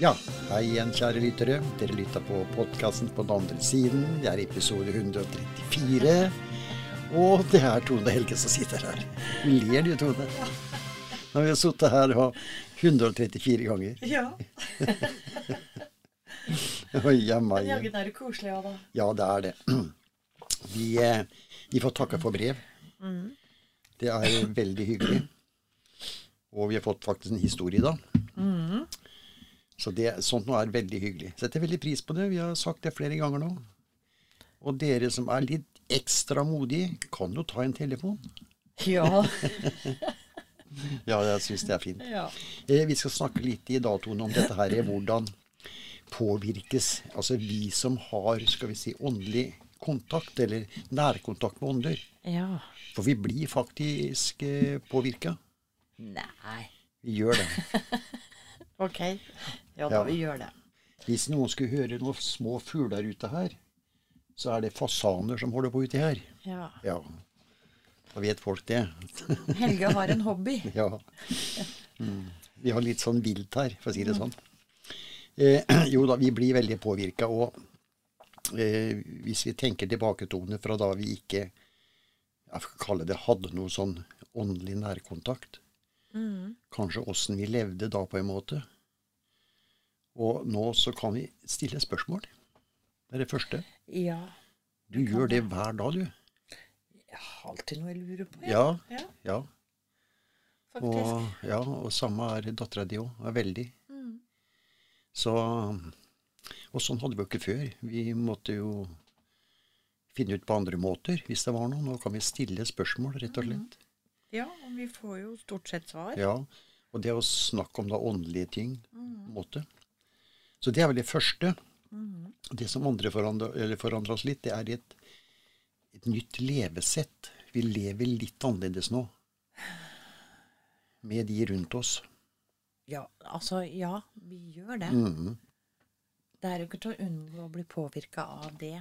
Ja, hei igjen, kjære lyttere. Dere lytter på podkasten på den andre siden. Det er episode 134. Og det er Tone Helge som sitter her. Hun ler du, Tone. Når vi har sittet her og 134 ganger. Ja. Oi, ja, meg. jaggu er det koselig òg, da. Ja, det er det. Vi, eh, vi får takke for brev. Det er veldig hyggelig. Og vi har fått faktisk en historie da. Så det, sånt noe er veldig hyggelig. Setter veldig pris på det. Vi har sagt det flere ganger nå. Og dere som er litt ekstra modige, kan jo ta en telefon. Ja. Ja, jeg syns det er fint. ja. Eh, Vi skal snakke litt i datoen om dette her, hvordan påvirkes Altså vi som har, skal vi si, åndelig kontakt, eller nærkontakt med ånder. Ja. For vi blir faktisk eh, påvirka. Nei. Vi gjør det. Ok. Ja da, Ja. vi gjør det. Hvis noen skulle høre noen små fugler ute her, så er det fasaner som holder på uti her. Ja. Ja. Da vet folk det. Helge har en hobby. Ja. Mm. Vi har litt sånn vilt her, for å si det sånn. Eh, jo da, vi blir veldig påvirka. Og eh, hvis vi tenker tilbake, Tone, fra da vi ikke jeg får kalle det hadde noe sånn åndelig nærkontakt Kanskje åssen vi levde da, på en måte. Og nå så kan vi stille spørsmål. Det er det første. Ja. Du gjør det hver dag, du. Jeg har alltid noe jeg lurer på. Ja. ja Ja. faktisk. Og, ja, og samme er dattera di òg. Er veldig. Så Og sånn hadde vi jo ikke før. Vi måtte jo finne ut på andre måter hvis det var noe. Nå kan vi stille spørsmål, rett og slett. Ja, og vi får jo stort sett svar. Ja. Og det å snakke om da åndelige ting på en måte. Så det er vel det første. Det som andre forandrer, forandrer oss litt, det er et, et nytt levesett. Vi lever litt annerledes nå. Med de rundt oss. Ja, altså, ja, vi gjør det. Mm. Det er jo ikke til å unngå å bli påvirka av det.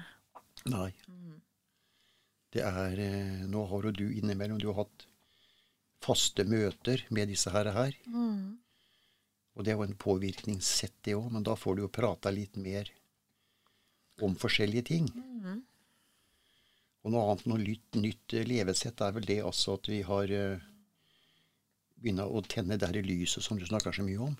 Nei. Det er eh, Nå har jo du innimellom du har hatt faste møter med disse her. her. Og det er jo en påvirkningssett, det òg, men da får du jo prata litt mer om forskjellige ting. Og noe annet, noe nytt, nytt eh, levesett er vel det altså at vi har uh, begynt å tenne det her lyset som du snakker så mye om.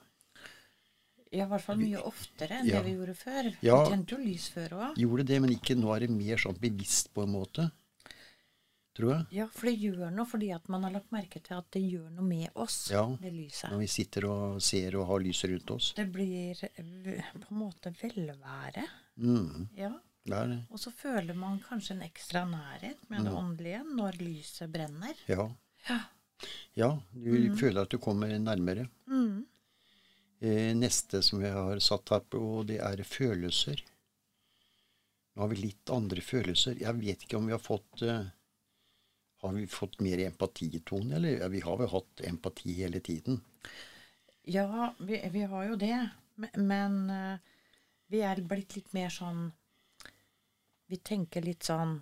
Ja, i hvert fall mye oftere enn Ja. det vi gjorde før. Ja. Vi tente jo lys før òg. Gjorde det, men ikke nå er det mer sånn bevisst på en måte. Tror jeg. Ja, for det gjør noe fordi at man har lagt merke til at det gjør noe med oss, Ja. det lyset. Når vi sitter og ser og har lyset rundt oss. Det blir på en måte velvære. Mm, Ja. det er det. Og så føler man kanskje en ekstra nærhet med det åndelige når lyset brenner. Ja. Ja. ja du føler at du kommer nærmere. Mm. Eh, neste som vi har satt her på, det er følelser. Nå har vi litt andre følelser. Jeg vet ikke om vi har fått eh, Har vi fått mer empatitone, eller? Ja, vi har vel hatt empati hele tiden. Ja, vi, vi har jo det. Men, eh, vi er blitt litt mer sånn Vi tenker litt sånn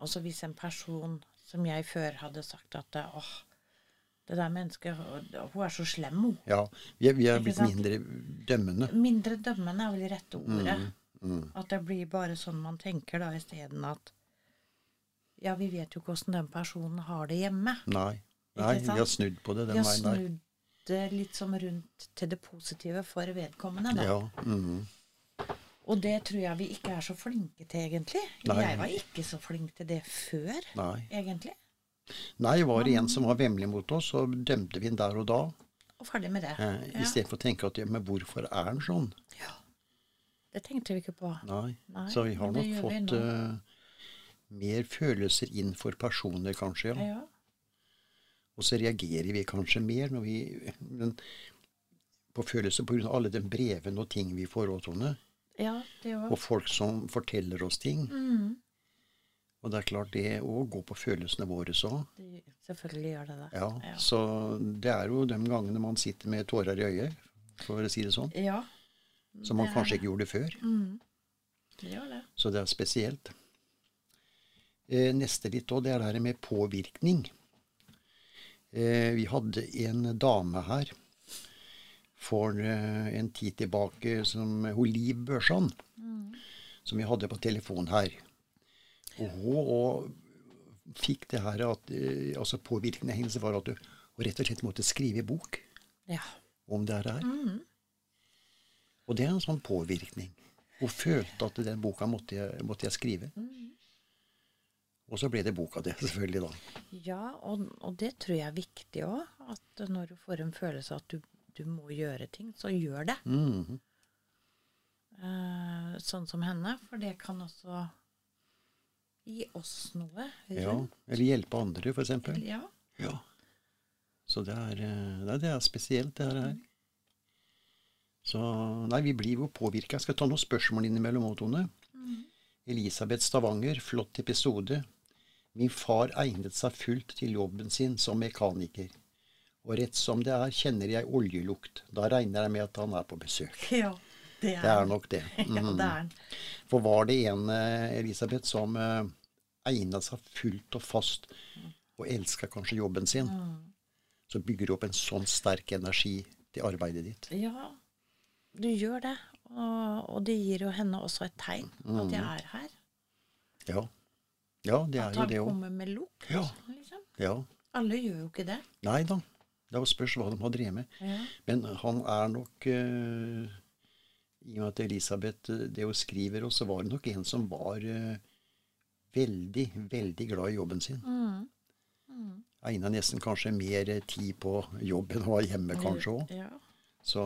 Altså hvis en person som jeg før hadde sagt at åh, det der mennesket, hun er så slem, hun. Ja, vi er, vi er blitt mindre dømmende. Mindre dømmende er vel det rette ordet. Mm, At det blir bare sånn man tenker da, isteden at Ja, vi vet jo ikke åssen den personen har det hjemme. Nei. Nei, vi har snudd på det den veien der. Vi har snudd det litt som rundt til det positive for vedkommende, da. Ja. mhm. Og det tror jeg vi ikke er så flinke til, egentlig. Nei. Jeg var ikke så flink til det før, Nei. egentlig. Nei, var det en som var vemmelig mot oss, så dømte vi den der og da. Og ferdig med det. Eh, Ja. Istedenfor å tenke at ja, men hvorfor er han sånn? Ja. Det tenkte vi ikke på. Nei. Nei, så vi har nok fått vi mer følelser inn for personer, kanskje. ja. Ja. Og så reagerer vi kanskje mer når vi men, på følelser pga. alle de brevene og ting vi får òg, Tone. ja, det. Og folk som forteller oss ting. Mm. Og det er klart, det òg går på følelsene våre så. Det- Selvfølgelig gjør det det. Ja, Ja. Så det er jo de gangene man sitter med tårer i øyet, for å si det sånn. Ja, Som man det kanskje ikke gjorde før. Mm. det gjør det. Så det er spesielt. Eh, neste litt òg, det er det her med påvirkning. Eh, vi hadde en dame her for eh, en tid tilbake som hun Liv Børsan, som vi hadde på telefon her. Og hun og fikk det her at altså Påvirkningen hennes var at hun, rett og slett måtte skrive bok Ja. om det her. Og det er en sånn påvirkning. Hun følte at den boka måtte jeg, måtte jeg skrive. Og så ble det boka di, selvfølgelig, da. Ja, og, og det tror jeg er viktig òg. At når du får en følelse at du, du må gjøre ting, så gjør det. Mhm. Eh, sånn som henne. For det kan også gi oss noe. Ja. Eller hjelpe andre, eksempel. Ja. Ja. Så det er, eh, det er spesielt, det her. Så Nei, vi blir jo påvirka. Jeg skal ta noen spørsmål innimellom òg, Tone. Elisabeth Stavanger, flott episode. Min far egnet seg fullt til jobben sin som mekaniker. Og rett som det er, kjenner jeg oljelukt. Da regner jeg med at han er på besøk. ja, det er, Det er nok det. Ja, Mhm. det er den. For var det en, eh, Elisabeth, som eh, egna seg fullt og fast, og elska kanskje jobben sin, så bygger du opp en sånn sterk energi til arbeidet ditt. Ja, du gjør det. Og, og det gir jo henne også et tegn mm. at jeg er her. Ja, ja det er At jo han det òg. kommer med lukt. Ja. Liksom. Ja. Alle gjør jo ikke det. Nei da. Det spørs hva de har drevet med. Ja. Men han er nok uh, I og med at Elisabeth eh, det hun skriver, og så var det nok en som var uh, veldig, veldig glad i jobben sin. Mm. Mm. Egna nesten kanskje mer tid på jobb enn hun var hjemme, kanskje òg. Ja. Så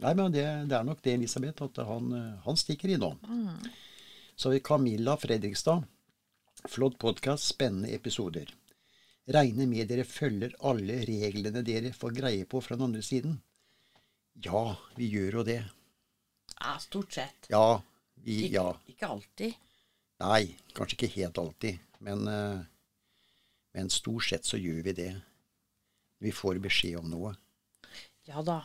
Nei, men det, det er nok det, Elisabeth, at han, han stikker innom. Mm. Så Camilla Fredrikstad. Flott podkast, spennende episoder. Regner med dere følger alle reglene dere får greie på fra den andre siden. Ja, vi gjør jo det. ja, stort sett. Ja, vi Ikke, Ja. ikke alltid. Nei, kanskje ikke helt alltid, men, eh, men stort sett så gjør vi det. Vi får beskjed om noe. Ja da.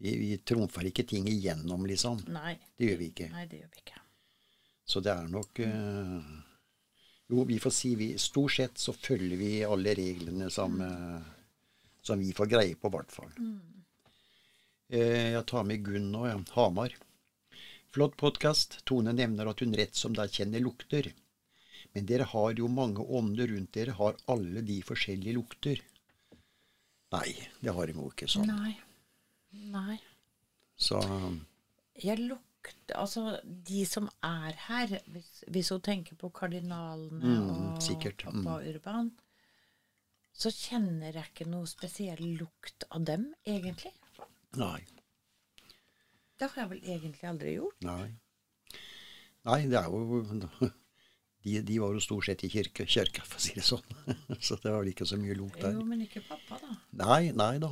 Vi, vi trumfer ikke ting igjennom, liksom. Nei. Det gjør vi ikke. Nei, det gjør vi ikke. Så det er nok eh, Jo, vi får si vi Stort sett så følger vi alle reglene som, mm. som vi får greie på, i hvert fall. Eh, jeg tar med Gunn nå, ja. Hamar. Flott podkast. Tone nevner at hun rett som det er kjenner lukter. Men dere har jo mange ånder rundt dere. Har alle de forskjellige lukter? Nei, det har de jo ikke sånn. Nei. Nei. Så Jeg lukter Altså, de som er her, hvis, hvis hun tenker på kardinalene Mm, og sikkert. pappa Urban, så kjenner jeg ikke noe spesiell lukt av dem, egentlig. nei. Det har jeg vel egentlig aldri gjort. Nei. Nei, det er jo De, de var jo stort sett i kirke, kirka, for å si det sånn. Så det var vel ikke så mye lukt der. Jo, men ikke pappa, da. Nei, nei da.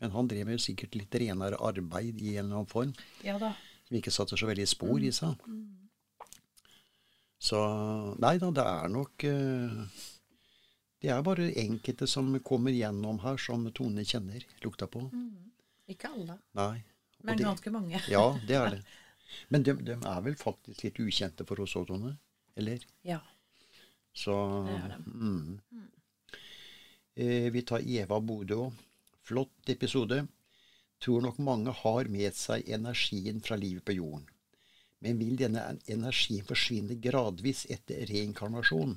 Men han drev jo sikkert litt renere arbeid i en eller annen form, Ja da. Som ikke satte så veldig spor i seg. Så nei da, det er nok eh, Det er bare enkelte som kommer gjennom her, som Tone kjenner lukta på. Ikke alle, Nei. Og men ganske mange. Ja, det er det. Men de, de er vel faktisk litt ukjente for oss òg, Tone? Eller? Ja. Så Det er det. mm. eh, Vi tar Eva Bodø òg. Flott episode. Tror nok mange har med seg energien fra livet på jorden. Men vil denne energien forsvinne gradvis etter reinkarnasjon?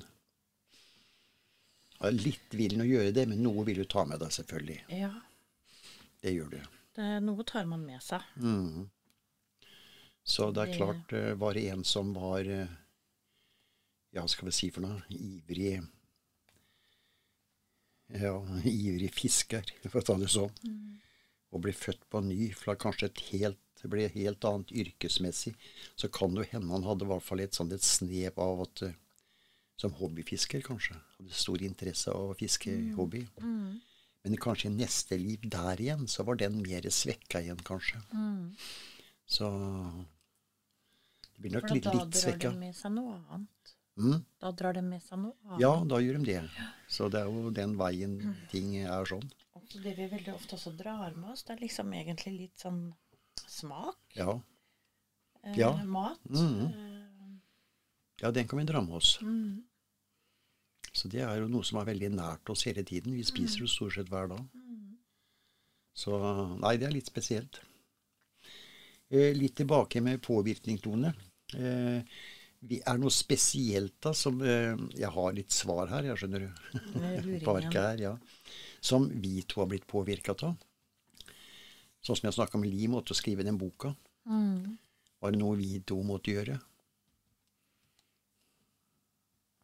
Ja, litt vil jo gjøre det, men noe vil du ta med deg, selvfølgelig. ja. Det gjør du. Det, noe tar man med seg. Mm. Så det er Det- klart, eh, var det en som var eh, Ja, skal vi si for noe? Ivrig Ja, ivrig fisker, for å ta det sånn. Og blir født på ny fra kanskje et helt det ble helt annet yrkesmessig, så kan det hende han hadde i hvert fall et sånt et snev av at eh, Som hobbyfisker, kanskje. Hadde stor interesse av å fiske hobby. Men kanskje i neste liv der igjen, så var den mer svekka igjen, kanskje. Så det blir nok litt, litt, svekka. da drar det de med seg noe annet. Mm? Da drar de med seg noe annet. Ja, da gjør de det. Så det er jo den veien ting er sånn. Så det vi veldig ofte også drar med oss, det er liksom egentlig litt sånn smak. Ja, Eh, Ja. Mat. Mm. Eh, ja den kan vi dra med oss. mm, Så det er jo noe som er veldig nært oss hele tiden. Vi spiser jo stort sett hver dag. mm. Så nei, det er litt spesielt. Eh, litt tilbake med påvirkning, Tone. Eh, vi er noe spesielt da som eh, Jeg har litt svar her, jeg skjønner du. Med luringen. På arket her, ja. Som vi to har blitt påvirka av. Sånn som jeg snakka med Li måtte skrive den boka. Mm. Var det noe vi to måtte gjøre?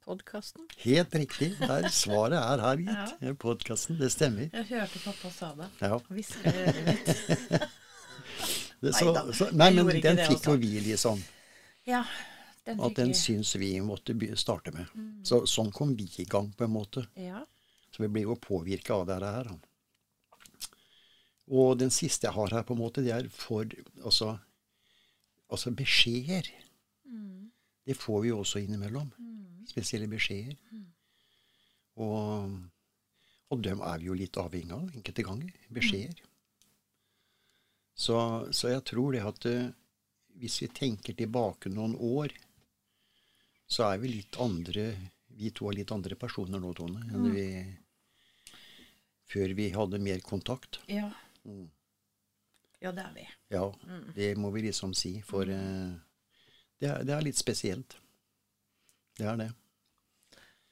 Podkasten. Helt riktig. Der, svaret er her, gitt. Ja. Podkasten. Det stemmer. Jeg hørte pappa sa det. Ja. Hvisker i øret mitt. Så, så, nei, men den fikk jo altså. vi liksom. Ja, den At den syns vi måtte starte med. Mm. Så sånn kom vi i gang, på en måte. Ja. Så vi blir jo påvirka av dette her. Og den siste jeg har her, på en måte, det er for Altså, altså beskjeder. Mm. Det får vi jo også innimellom. Mm. Spesielle beskjeder. Og, og dem er vi jo litt avhengig av enkelte ganger. Beskjeder. Så, så jeg tror det at eh, hvis vi tenker tilbake noen år, så er vi litt andre Vi to er litt andre personer nå, Tone, enn vi før vi hadde mer kontakt. ja. Mm. Ja, det er vi. Ja, det må vi liksom si. For uh, det, er, det er litt spesielt. Det er det.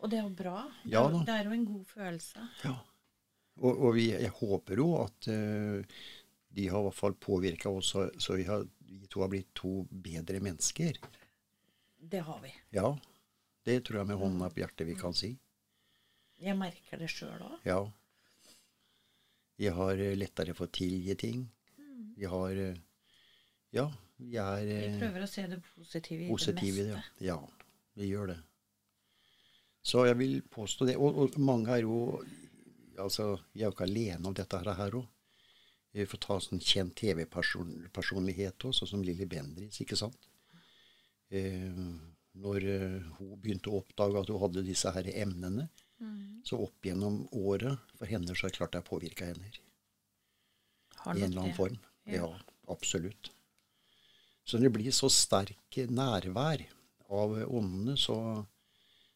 Og det er jo bra. Det Ja da. det er jo en god følelse. Ja. Og, og vi, jeg håper jo at uh, de har i hvert fall påvirka oss, så så vi, har, vi to har blitt to bedre mennesker. Det har vi. Ja. Det tror jeg med hånda på hjertet vi kan si. Jeg merker det sjøl òg. Ja. Vi har eh, lettere for å tilgi ting. Vi har eh, Ja, vi er Vi eh, prøver å se det positive i positive i det det. meste. Ja, vi gjør det. Så jeg vil påstå det. Og, og mange er jo Altså, vi er jo ikke alene om dette her òg. Vi får ta sånn kjent TV-personlighet òg, sånn som Lilly Bendriss, ikke sant. Eh, når hun begynte å oppdage at hun hadde disse her emnene, Mm. så opp gjennom året for henne så er det klart det har påvirka henne i en eller annen form. Ja. Ja, absolutt. Så når det blir så sterk nærvær av åndene, så,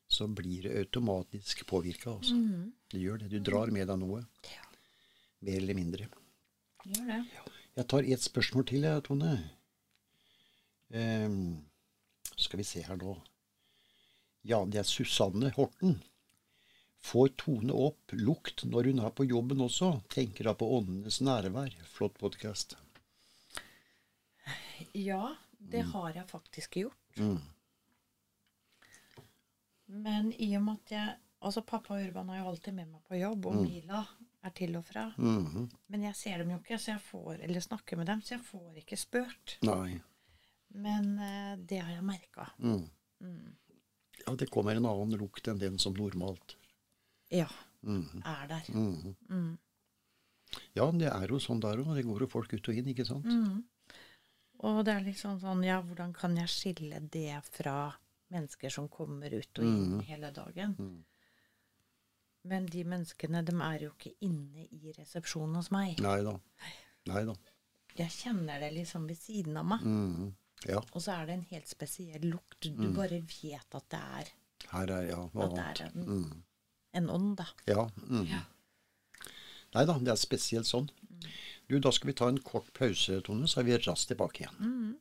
så blir det automatisk påvirka. Altså. Mhm. Det gjør det. Du drar med deg noe, Ja, mer eller mindre. gjør det. Jeg tar ett spørsmål til, jeg, Tone. Um, skal vi se her nå. Ja, det er Susanne Horten. Får Tone opp lukt når hun er på jobben også? Tenker da på åndenes nærvær. Flott podkast. Ja, det har jeg faktisk gjort. Mm. Men i og med at jeg Altså, pappa og Urban er jo alltid med meg på jobb, og Mila er til og fra. Mhm. Men jeg ser dem jo ikke, så jeg får, eller snakker med dem, så jeg får ikke spurt. Nei. Men eh, det har jeg merka. Mm. Ja, det kommer en annen lukt enn den som normalt. Ja, Mm. er der. Mm. Mm. Ja, det er jo sånn der òg. Det går jo folk ut og inn, ikke sant? Mm. Og det er liksom sånn, ja, hvordan kan jeg skille det fra mennesker som kommer ut og inn Mhm. hele dagen? Mm. Men de menneskene, de er jo ikke inne i resepsjonen hos meg. Nei da. Nei da. Jeg kjenner det liksom ved siden av meg. Ja, Og så er det en helt spesiell lukt. Du Mm. bare vet at det er her er ja, noe annet. er en- ånd, da. Ja. Mm. Ja. Nei da, det er spesielt sånn. Du, Da skal vi ta en kort pause, Tone, så er vi raskt tilbake igjen. Mm.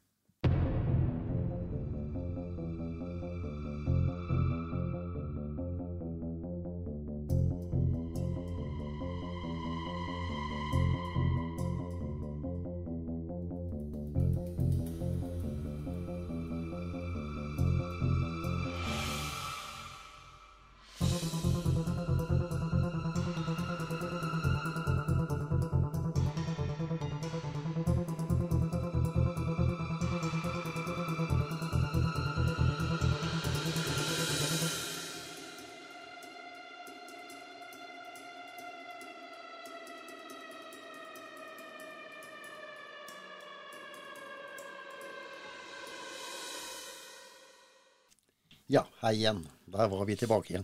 Ja, hei igjen. Der var vi tilbake igjen.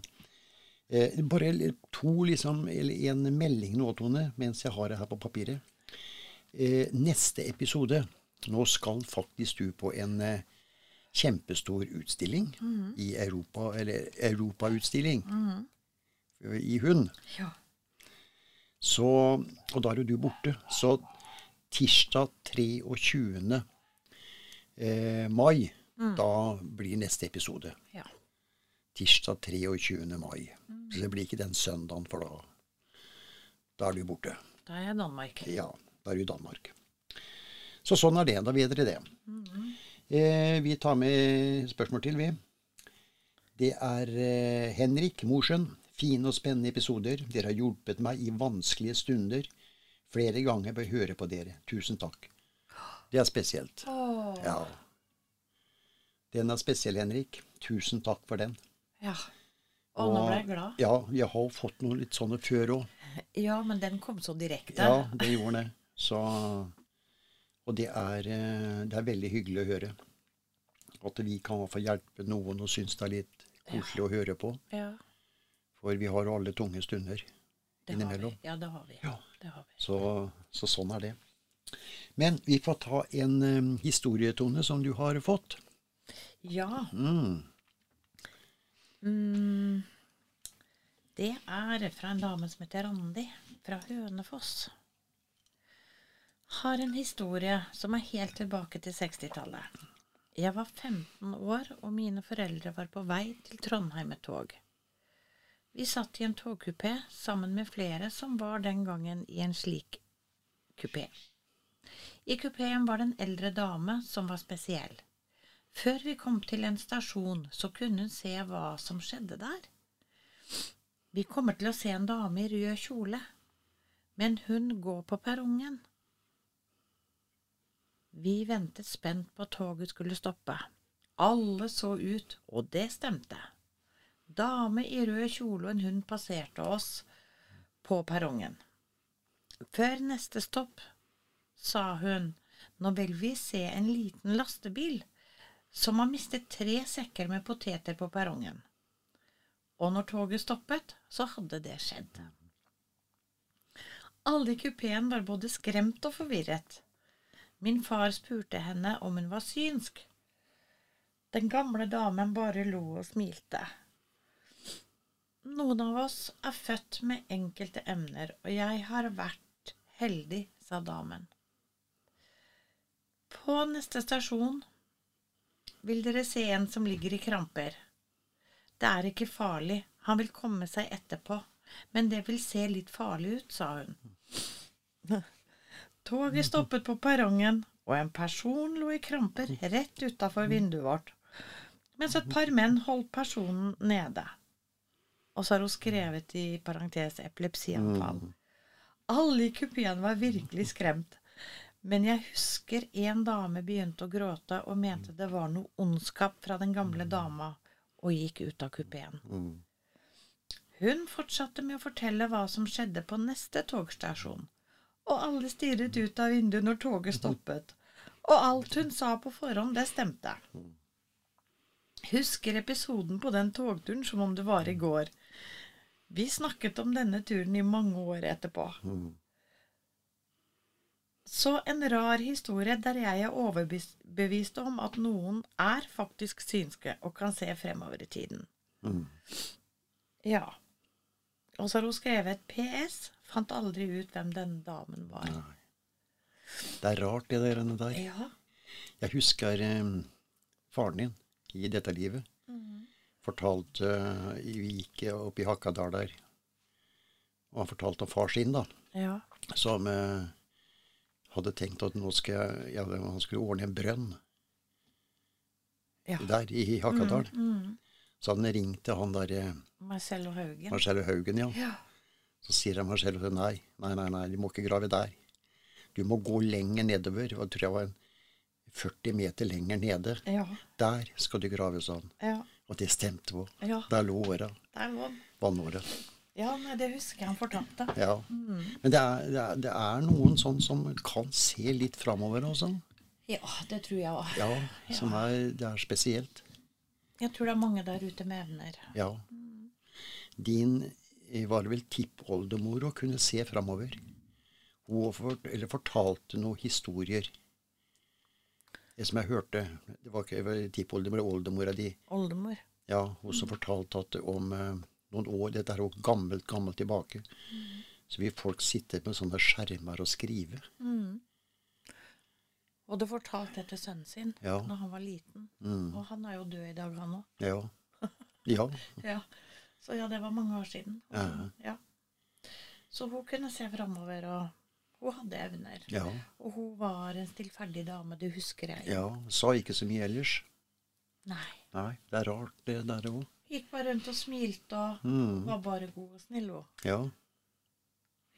Eh, bare to, liksom, eller en melding nå, Tone, mens jeg har det her på papiret. Eh, neste episode Nå skal faktisk du på en eh, kjempestor utstilling i Europa, eller europautstilling i Hund. Ja. Så, og da er jo du borte. Så tirsdag 23. Eh, mai, da blir neste episode. Ja. Tirsdag 23. mai. Så det blir ikke den søndagen, for da, da er du borte. Da er jeg i Danmark. Ja, da er du i Danmark. Så sånn er det. Da vet dere det. Eh, vi tar med spørsmål til, vi. Det er eh, Henrik Mosjøen. Fine og spennende episoder. Dere har hjulpet meg i vanskelige stunder. Flere ganger bør høre på dere. Tusen takk. Det er spesielt. Åh, Ja. Den er spesiell, Henrik. Tusen takk for den. ja. Og nå ble jeg glad. Ja, jeg har fått noen litt sånne før òg. Ja, men den kom så direkte. Ja, det gjorde den. Så, og det er, eh, det er veldig hyggelig å høre. At vi kan få hjelpe noen og synes det er litt koselig å høre på. Ja, For vi har jo alle tunge stunder det vi. innimellom. Ja, det har vi. Ja. Det har vi. Så, så sånn er det. Men vi får ta en um, historietone som du har fått. Ja. Mm. Mm, det er fra en dame som heter Randi, fra Hønefoss. Har en historie som er helt tilbake til 60-tallet. Jeg var 15 år, og mine foreldre var på vei til Trondheim med tog. Vi satt i en togkupé sammen med flere som var den gangen i en slik kupé. I kupeen var det en eldre dame som var spesiell. Før vi kom til en stasjon, så kunne hun se hva som skjedde der. Vi kommer til å se en dame i rød kjole, men hun går på perrongen. Vi ventet spent på at toget skulle stoppe. Alle så ut, og det stemte. Dame i rød kjole og en hund passerte oss på perrongen. Før neste stopp sa hun, nå vil vi se en liten lastebil som har mistet tre sekker med poteter på perrongen. Og når toget stoppet, så hadde det skjedd. Alle i kupeen var både skremt og forvirret. Min far spurte henne om hun var synsk. Den gamle damen bare lo og smilte. Noen av oss er født med enkelte emner, og jeg har vært heldig, sa damen. På neste stasjon vil dere se en som ligger i kramper. Det er ikke farlig, han vil komme seg etterpå, men det vil se litt farlig ut, sa hun. Toget stoppet på perrongen, og en person lå i kramper rett utafor vinduet vårt, mens et par menn holdt personen nede. Og så har hun skrevet i parentes epilepsianfall. Alle i kupeen var virkelig skremt. Men jeg husker en dame begynte å gråte og mente det var noe ondskap fra den gamle dama, og gikk ut av kupeen. Mm. Hun fortsatte med å fortelle hva som skjedde på neste togstasjon, og alle stirret ut av vinduet når toget stoppet, og alt hun sa på forhånd, det stemte. Husker episoden på den togturen som om det var i går. Vi snakket om denne turen i mange år etterpå. Mm. Så en rar historie der jeg er overbevist om at noen er faktisk synske og kan se fremover i tiden. Mm. Ja. Og så har hun skrevet PS. Fant aldri ut hvem denne damen var. Nei. Det er rart, det der. der. Ja. Jeg husker eh, faren din i dette livet fortalte i Vi gikk opp i Hakadal der, og han fortalte om far sin, da, Ja. som eh, hadde tenkt at nå skal jeg, ja, han skulle ordne en brønn ja. der i Hakadal. Mm. Så hadde han ringt til han der eh, Marcello Haugen. Marcello Haugen, ja. Ja. Så sier han Marcello nei, nei, nei, nei, du må ikke grave der. Du må gå lenger nedover. Og jeg tror jeg var en 40 meter lenger nede. Ja. Der skal du grave, han. Ja. Og det stemte på. ja. Der lå åra. Vannåra. Ja, nei, det husker jeg han fortalte. Ja. Mm. Men det er, det, er, det er noen sånn som kan se litt framover også. Ja, det tror jeg òg. Ja, som er, det er spesielt. Jeg tror det er mange der ute med evner. Ja. Din eh, var det vel tippoldemor å kunne se framover. Hun fort, eller fortalte noen historier. Det som jeg hørte Det var ikke tippoldemor, oldemora di. Oldemor. Ja, hun som fortalte at om eh, noen år Dette er jo gammelt, gammelt tilbake. Så vil folk sitte med sånne skjermer og skrive. Og du fortalte det til sønnen sin Ja. når han var liten. Mm. Og han er jo død i dag, han òg. Ja. Ja. Ja. Så ja, det var mange år siden. Og, Ja. ja. Så hun kunne se framover, og hun hadde evner. Ja. Og hun var en stillferdig dame, du husker jeg. ja. Sa ikke så mye ellers. Nei. Nei, det er rart, det der òg. Gikk bare rundt og smilte og Mm. var bare god og snill. Og. Ja.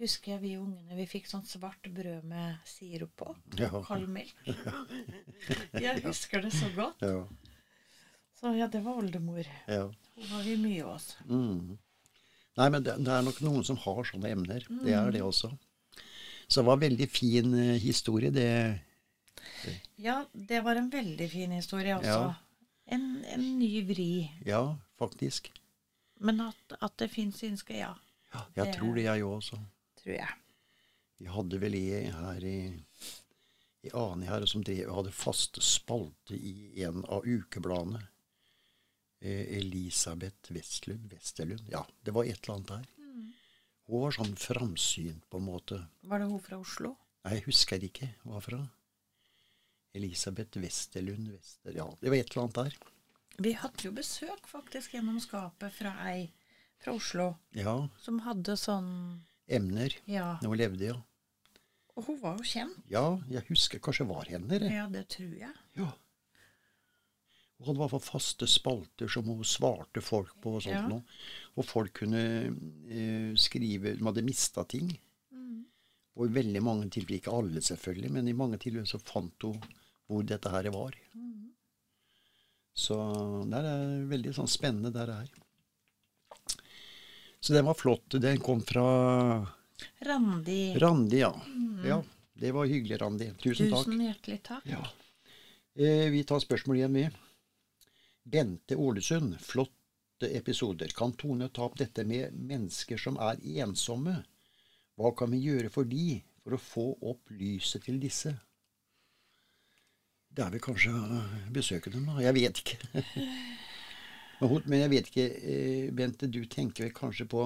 Husker jeg vi ungene, vi fikk sånn svart brød med sirup på. Ja. Kald melk. Jeg husker det så godt. Ja. Så ja, det var oldemor. ja. Hun var vi mye hos. Mm. Nei, men det, det er nok noen som har sånne emner. Det er det også. Så det var en veldig fin uh, historie. Det Ja, det var en veldig fin historie også. Ja. En, en ny vri. Ja, faktisk. Men at, at det fins synske, ja. Ja, jeg Det- tror det, jeg òg også. Tror jeg. Vi hadde vel i, her i, i her som drev, hadde faste spalte i en av ukebladene. Eh, Elisabeth Vestlund, Westerlund. Ja, det var et eller annet der. Hun var sånn framsynt, på en måte. Var det hun fra Oslo? Nei, jeg husker ikke hva Elisabeth Westerlund Wester... Ja, det var et eller annet der. Vi hadde jo besøk faktisk gjennom skapet fra ei fra Oslo Ja, som hadde sånn emner. Ja. Når hun levde, ja. Og hun var jo kjent. Ja, jeg husker kanskje var henne. Ja, det tror jeg. Ja. Hun hadde i hvert fall faste spalter som hun svarte folk på. Og sånt Ja. noe. Og folk kunne eh, skrive De hadde mista ting. Og i veldig mange tilfeller, ikke alle selvfølgelig, men i mange tilfeller så fant hun hvor dette her var. Så det er veldig sånn spennende, det er. Så den var flott. Den kom fra Randi, Randi, ja. Ja, Det var hyggelig, Randi. Tusen takk. tusen hjertelig takk. Ja. Eh, vi tar spørsmål igjen, vi. Bente Ålesund. Flotte episoder. Kan Tone ta opp dette med mennesker som er ensomme? Hva kan vi gjøre for de, for å få opp lyset til disse? Det er vel kanskje besøket dem, da. Jeg vet ikke. Men jeg vet ikke, eh, Bente, du tenker vel kanskje på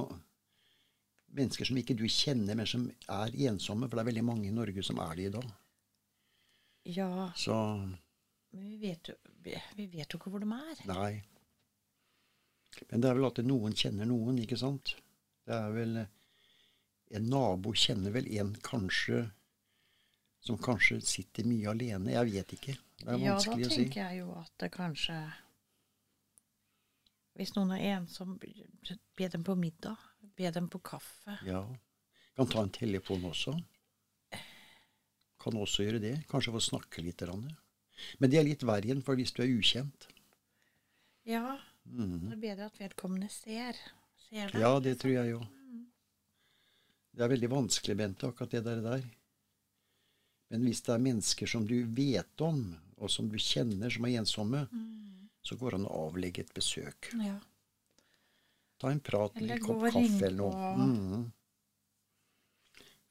mennesker som ikke du kjenner, men som er ensomme? For det er veldig mange i Norge som er det i dag. Ja, Så men vi vet, jo, vi, vi vet jo ikke hvor de er. Nei. Men det er vel at noen kjenner noen, ikke sant? Det er vel En nabo kjenner vel en kanskje som kanskje sitter mye alene. Jeg vet ikke. Det er Ja, vanskelig å si. Ja, da tenker jeg jo at det kanskje Hvis noen er ensom, be dem på middag. Be dem på kaffe. Ja. Kan ta en telefon også. Kan også gjøre det. Kanskje få snakke litt. grann. Men det er litt verre igjen, for hvis du er ukjent. Ja, Mm. det er bedre at vedkommende ser. ser det. Ja, det tror jeg jo. Det er veldig vanskelig, Bente, akkurat det der. der. Men hvis det er mennesker som du vet om, og som du kjenner som er ensomme, så går det an å avlegge et besøk. Ja. Ta en prat Eller en kopp og kaffe eller noe. Mhm.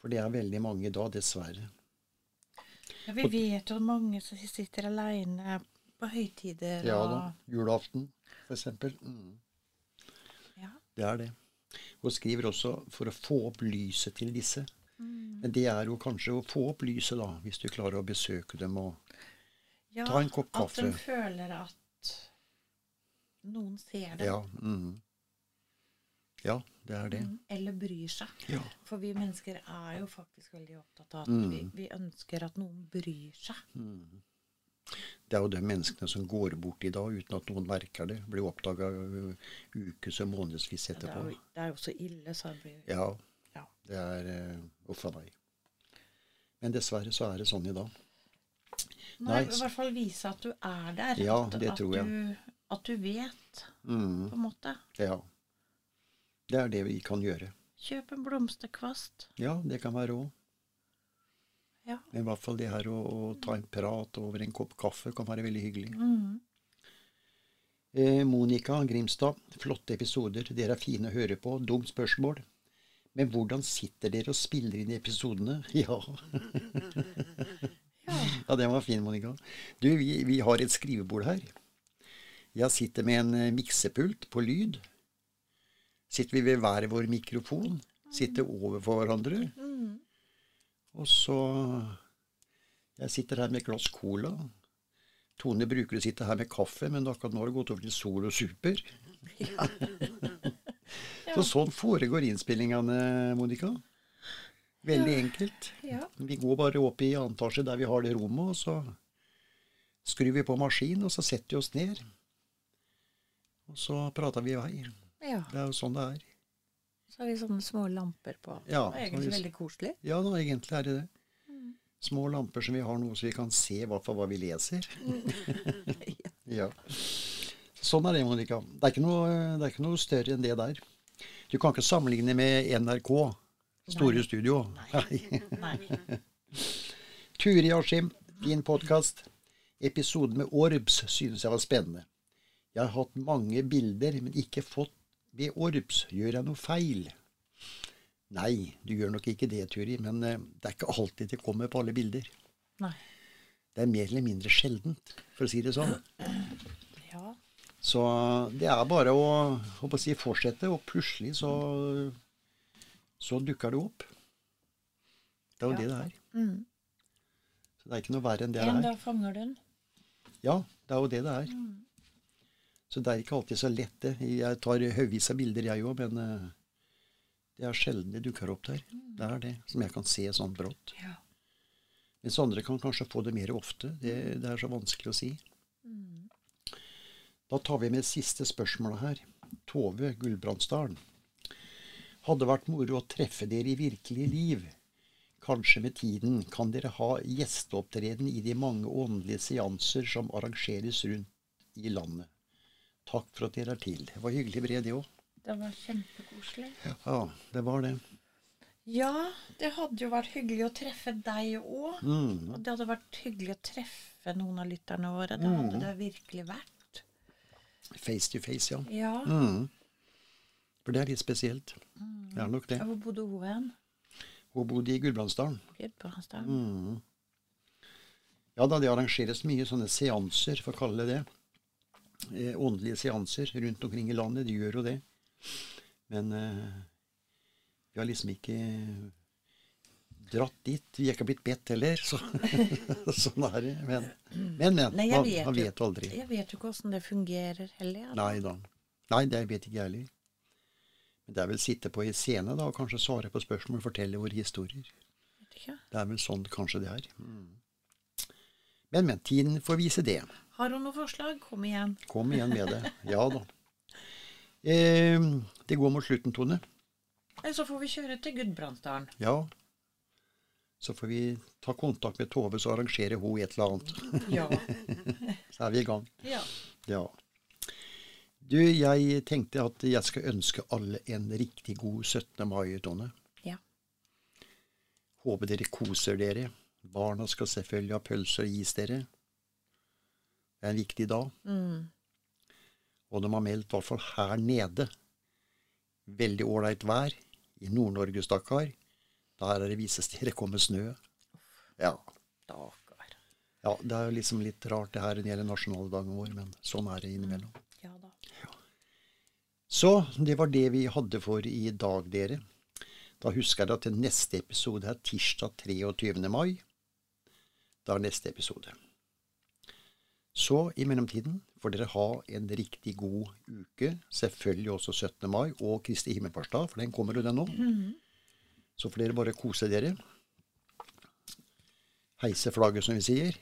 For det er veldig mange da, dessverre. ja, vi vet jo mange som sitter aleine på høytider. Ja da. Julaften, eksempel. Mhm. Ja. Det er det. Hun skriver også for å få opp lyset til disse. Mm. Men det er jo kanskje å få opp lyset, da, hvis du klarer å besøke dem og Ja, Ta en kopp kaffe At de føler at noen ser dem. Ja. mm. Ja, det er det. Mm, Eller bryr seg. Ja. For vi mennesker er jo faktisk veldig opptatt av at Mm. vi, vi ønsker at noen bryr seg. Det er jo de menneskene som går bort i dag uten at noen merker det. Blir oppdaga ukes og månedsvis Det er, etterpå. jo, det er jo så ille, så det blir Ja, ja. det er uh, Uff a meg. Men dessverre så er det sånn i dag. Nei, i hvert fall vise at du er der. Ja, at, det at tror jeg. Du, at du vet, mm. på en måte. Ja. Det er det vi kan gjøre. Kjøp en blomsterkvast. Ja, det kan være òg. Ja. Men i hvert fall det her å, å ta en prat over en kopp kaffe kan være veldig hyggelig. Mm. Eh, Monica Grimstad, flotte episoder. Dere er fine å høre på. Dumt spørsmål. Men hvordan sitter dere og spiller inn episodene? Ja. ja, den var fin, Monica. Du, vi, vi har et skrivebord her. Jeg sitter med en eh, miksepult på lyd. Sitter vi ved hver vår mikrofon. Sitter overfor hverandre. Og så Jeg sitter her med et glass cola. Tone bruker å sitte her med kaffe, men akkurat nå har det gått over til Sol og Super. Så sånn foregår innspillingene, Monica. Veldig enkelt. Ja. Vi går bare opp i annen etasje der vi har det rommet, og så skrur vi på maskin, og så setter vi oss ned. Og så prater vi i vei. ja. Det er jo sånn det er. Så har vi sånne små lamper på. Ja, det er egentlig vi- veldig koselig. Ja da, egentlig er det det. Små lamper som vi har noe så vi kan se i hvert fall hva vi leser. ja. Sånn er det, Monica. Det er, ikke noe, det er ikke noe større enn det der. Du kan ikke sammenligne med NRK. Store studio. Nei. Nei. Turi Askim, fin podkast. Episoden med Orbs synes jeg var spennende. Jeg har hatt mange bilder, men ikke fått ved Orbs. Gjør jeg noe feil? Nei, du gjør nok ikke det, Turi, men eh, det er ikke alltid det kommer på alle bilder. Nei. Det er mer eller mindre sjeldent, for å si det sånn. Så det er bare å, håper å si, fortsette, og plutselig så, så dukker det opp. Det er jo Ja. det det er. Mm. Så det er ikke noe verre enn det En det er. dag fanger du den. Ja, det er jo det det er. Så det er ikke alltid så lett, det. Jeg tar haugvis av bilder, jeg òg, men eh, det er sjelden det dukker opp der. Det er det, som jeg kan se sånn brått. Ja. Mens andre kan kanskje få det mer ofte. Det, det er så vanskelig å si. Da tar vi med siste spørsmålet her. Tove Gulbrandsdalen. Hadde vært moro å treffe dere i virkelig liv. Kanskje med tiden kan dere ha gjesteopptreden i de mange åndelige seanser som arrangeres rundt i landet. Takk for at dere er til. Det var hyggelig brev, det òg. Det var kjempekoselig. Ja, det var det. Ja, det hadde jo vært hyggelig å treffe deg òg. Mm. Og det hadde vært hyggelig å treffe noen av lytterne våre. Det hadde det virkelig vært. Face to face, ja. Ja. Mm. For det er litt spesielt. Det er nok det. Hvor bodde hun hen? Hun bodde i Gudbrandsdalen. Gudbrandsdalen. Mm. Ja da, det arrangeres mye sånne seanser, for å kalle det det. Eh, åndelige seanser rundt omkring i landet. De gjør jo det. Men eh, vi har liksom ikke dratt dit. Vi er ikke blitt bedt heller, så sånn er det. Men, men, men Nei, man, vet man vet jo aldri. Jeg vet jo ikke åssen det fungerer heller. jeg. Nei da. Nei, det vet ikke jeg heller. Men det er vel sitte på en scene da, og kanskje svare på spørsmål fortelle våre historier. Det er vel sånn kanskje det er. Mm. Men, men. Tiden får vise det. Har hun noe forslag? Kom igjen. Kom igjen med det. Ja da. Eh, det går mot slutten, Tone. Så får vi kjøre til Gudbrandsdalen. Ja. Så får vi ta kontakt med Tove, så arrangerer hun et eller annet. Ja. Så er vi i gang. ja. Ja. Du, jeg tenkte at jeg skal ønske alle en riktig god 17. mai, Tone. Ja. Håper dere koser dere. Barna skal selvfølgelig ha pølser og gis dere. Det er en viktig dag. Mm. Og de har meldt, i hvert fall her nede, veldig ålreit vær. I Nord-Norge, stakkar. Der er det vises Det kommer snø. Ja. Ja. Det er liksom litt rart det her når det gjelder nasjonaldagen vår, men sånn er det innimellom. Ja da. Så det var det vi hadde for i dag, dere. Da husker jeg at til neste episode er tirsdag 23. mai. Da er neste episode. Så i mellomtiden får dere ha en riktig god uke. Selvfølgelig også 17. mai og Kristi himmelfartsdag, for den kommer jo den nå. Så får dere bare kose dere. Heise flagget, som vi sier.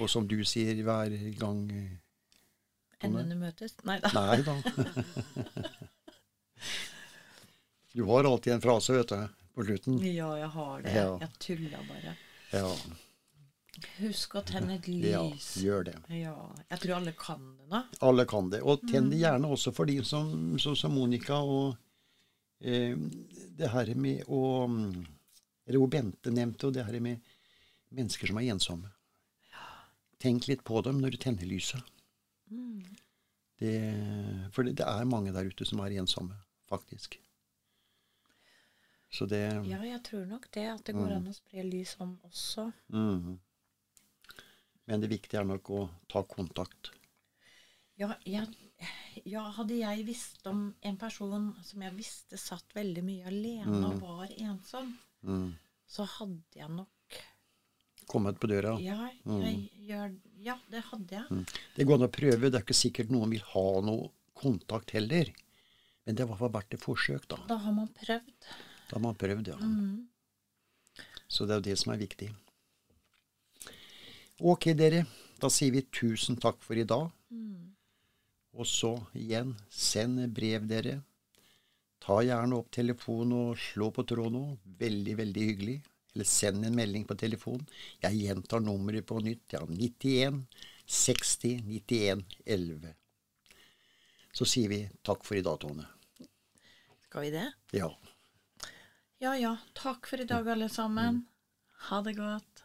Og som du sier hver gang Endene møtes? Nei da. Nei da. Du har alltid en frase, vet du, på slutten. Ja, jeg har det. Ja. Jeg tulla bare. Ja, Husk å tenne et lys. ja gjør det. Ja. Jeg tror alle kan det nå. Alle kan det. Og tenn det gjerne også for de som, som, som Monica og det her med å Eller hun Bente nevnte, og det her med mennesker som er ensomme. Tenk litt på dem når du tenner lyset. Det, for det, det er mange der ute som er ensomme, faktisk. Så det Ja, jeg tror nok det. At det går an å spre lys om også. Mm. Men det viktige er nok å ta kontakt. Ja, jeg, Ja, hadde jeg visst om en person som jeg visste satt veldig mye alene og var ensom, Mm. så hadde jeg nok Kommet på døra. Ja, jeg gjør Ja, det hadde jeg. Mm. Det går an å prøve. Det er ikke sikkert noen vil ha noe kontakt heller. Men det var verdt et forsøk, da. Da har man prøvd. Da har man prøvd, ja. Mm. Så det er jo det som er viktig. Ok, dere. Da sier vi tusen takk for i dag. Og så igjen, send brev, dere. Ta gjerne opp telefonen og slå på tråden nå. Veldig, veldig hyggelig. Eller send en melding på telefonen. Jeg gjentar nummeret på nytt. Ja, 91 60 91 11. Så sier vi takk for i dag, Tone. Skal vi det? Ja. Ja ja. Takk for i dag, alle sammen. Ha det godt.